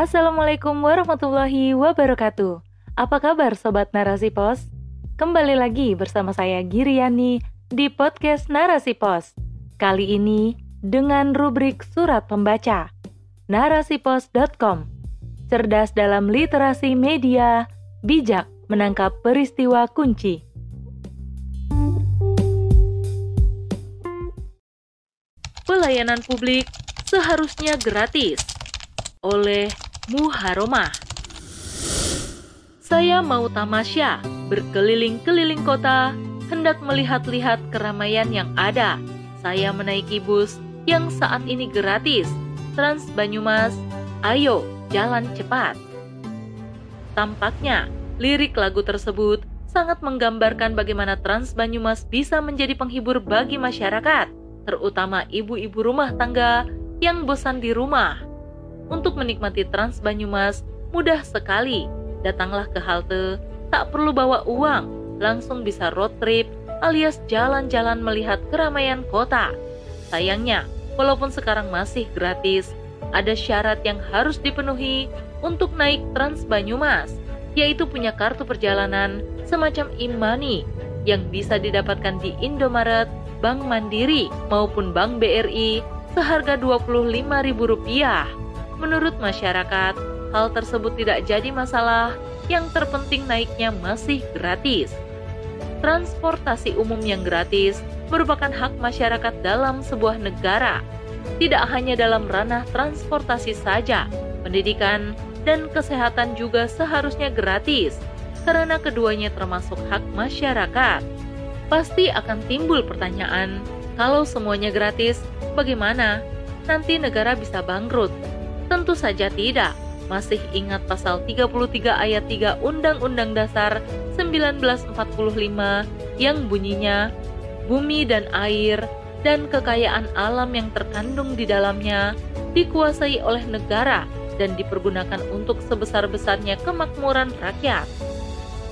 Assalamualaikum warahmatullahi wabarakatuh. Apa kabar Sobat Narasi Pos? Kembali lagi bersama saya Giriani di podcast Narasi Pos. Kali ini dengan rubrik Surat Pembaca. Narasipos.com Cerdas dalam literasi media, bijak menangkap peristiwa kunci. Pelayanan publik seharusnya gratis oleh Muharomah. Saya mau tamasya, berkeliling-keliling kota, hendak melihat-lihat keramaian yang ada. Saya menaiki bus yang saat ini gratis, Trans Banyumas, ayo jalan cepat. Tampaknya, lirik lagu tersebut sangat menggambarkan bagaimana Trans Banyumas bisa menjadi penghibur bagi masyarakat, terutama ibu-ibu rumah tangga yang bosan di rumah untuk menikmati Trans Banyumas mudah sekali. Datanglah ke halte, tak perlu bawa uang, langsung bisa road trip alias jalan-jalan melihat keramaian kota. Sayangnya, walaupun sekarang masih gratis, ada syarat yang harus dipenuhi untuk naik Trans Banyumas, yaitu punya kartu perjalanan semacam e-money yang bisa didapatkan di Indomaret, Bank Mandiri, maupun Bank BRI seharga Rp25.000. Menurut masyarakat, hal tersebut tidak jadi masalah, yang terpenting naiknya masih gratis. Transportasi umum yang gratis merupakan hak masyarakat dalam sebuah negara, tidak hanya dalam ranah transportasi saja, pendidikan dan kesehatan juga seharusnya gratis, karena keduanya termasuk hak masyarakat. Pasti akan timbul pertanyaan, kalau semuanya gratis, bagaimana? Nanti negara bisa bangkrut, Tentu saja tidak. Masih ingat pasal 33 ayat 3 Undang-Undang Dasar 1945 yang bunyinya bumi dan air dan kekayaan alam yang terkandung di dalamnya dikuasai oleh negara dan dipergunakan untuk sebesar-besarnya kemakmuran rakyat.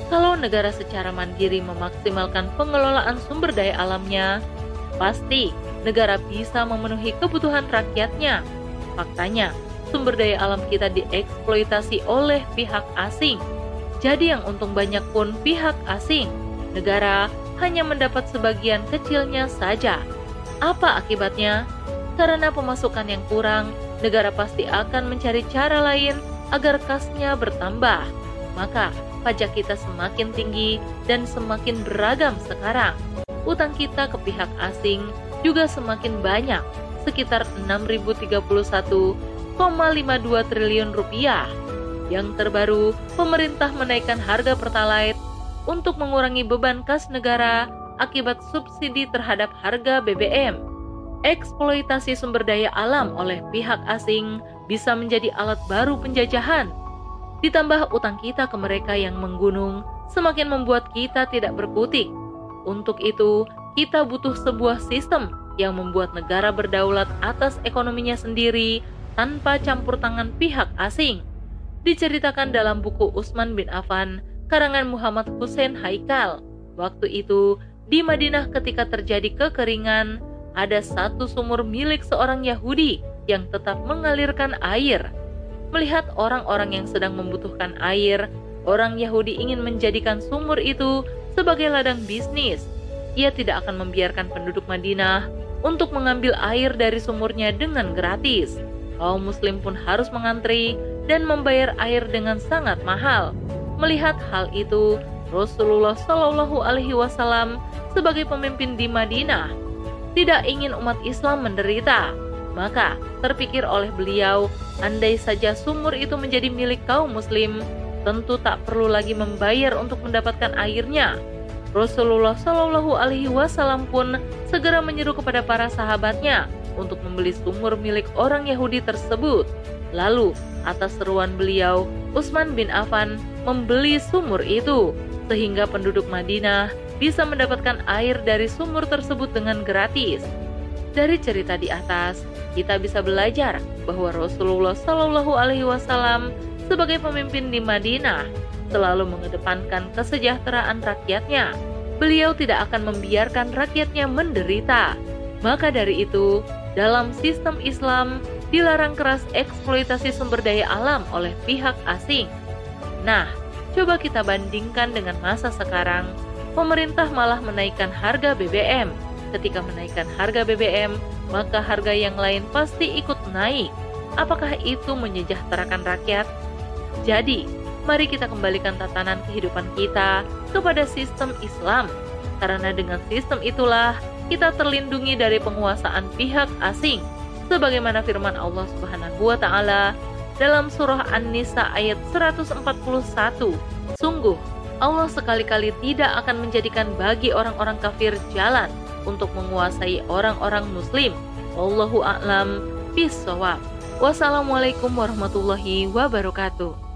Kalau negara secara mandiri memaksimalkan pengelolaan sumber daya alamnya, pasti negara bisa memenuhi kebutuhan rakyatnya. Faktanya, sumber daya alam kita dieksploitasi oleh pihak asing. Jadi yang untung banyak pun pihak asing. Negara hanya mendapat sebagian kecilnya saja. Apa akibatnya? Karena pemasukan yang kurang, negara pasti akan mencari cara lain agar kasnya bertambah. Maka pajak kita semakin tinggi dan semakin beragam sekarang. Utang kita ke pihak asing juga semakin banyak, sekitar 6031 1,52 triliun rupiah. Yang terbaru, pemerintah menaikkan harga Pertalite untuk mengurangi beban kas negara akibat subsidi terhadap harga BBM. Eksploitasi sumber daya alam oleh pihak asing bisa menjadi alat baru penjajahan. Ditambah utang kita ke mereka yang menggunung semakin membuat kita tidak berkutik. Untuk itu, kita butuh sebuah sistem yang membuat negara berdaulat atas ekonominya sendiri tanpa campur tangan pihak asing. Diceritakan dalam buku Usman bin Affan, karangan Muhammad Hussein Haikal. Waktu itu, di Madinah ketika terjadi kekeringan, ada satu sumur milik seorang Yahudi yang tetap mengalirkan air. Melihat orang-orang yang sedang membutuhkan air, orang Yahudi ingin menjadikan sumur itu sebagai ladang bisnis. Ia tidak akan membiarkan penduduk Madinah untuk mengambil air dari sumurnya dengan gratis kaum muslim pun harus mengantri dan membayar air dengan sangat mahal. Melihat hal itu, Rasulullah Shallallahu Alaihi Wasallam sebagai pemimpin di Madinah tidak ingin umat Islam menderita. Maka terpikir oleh beliau, andai saja sumur itu menjadi milik kaum Muslim, tentu tak perlu lagi membayar untuk mendapatkan airnya. Rasulullah Shallallahu Alaihi Wasallam pun segera menyeru kepada para sahabatnya untuk membeli sumur milik orang Yahudi tersebut. Lalu, atas seruan beliau, Utsman bin Affan membeli sumur itu, sehingga penduduk Madinah bisa mendapatkan air dari sumur tersebut dengan gratis. Dari cerita di atas, kita bisa belajar bahwa Rasulullah Shallallahu Alaihi Wasallam sebagai pemimpin di Madinah selalu mengedepankan kesejahteraan rakyatnya. Beliau tidak akan membiarkan rakyatnya menderita. Maka dari itu, dalam sistem Islam, dilarang keras eksploitasi sumber daya alam oleh pihak asing. Nah, coba kita bandingkan dengan masa sekarang, pemerintah malah menaikkan harga BBM. Ketika menaikkan harga BBM, maka harga yang lain pasti ikut naik. Apakah itu menyejahterakan rakyat? Jadi, mari kita kembalikan tatanan kehidupan kita kepada sistem Islam, karena dengan sistem itulah kita terlindungi dari penguasaan pihak asing, sebagaimana firman Allah Subhanahu wa Ta'ala dalam Surah An-Nisa ayat 141. Sungguh, Allah sekali-kali tidak akan menjadikan bagi orang-orang kafir jalan untuk menguasai orang-orang Muslim. Wallahu a'lam bishawab. Wassalamualaikum warahmatullahi wabarakatuh.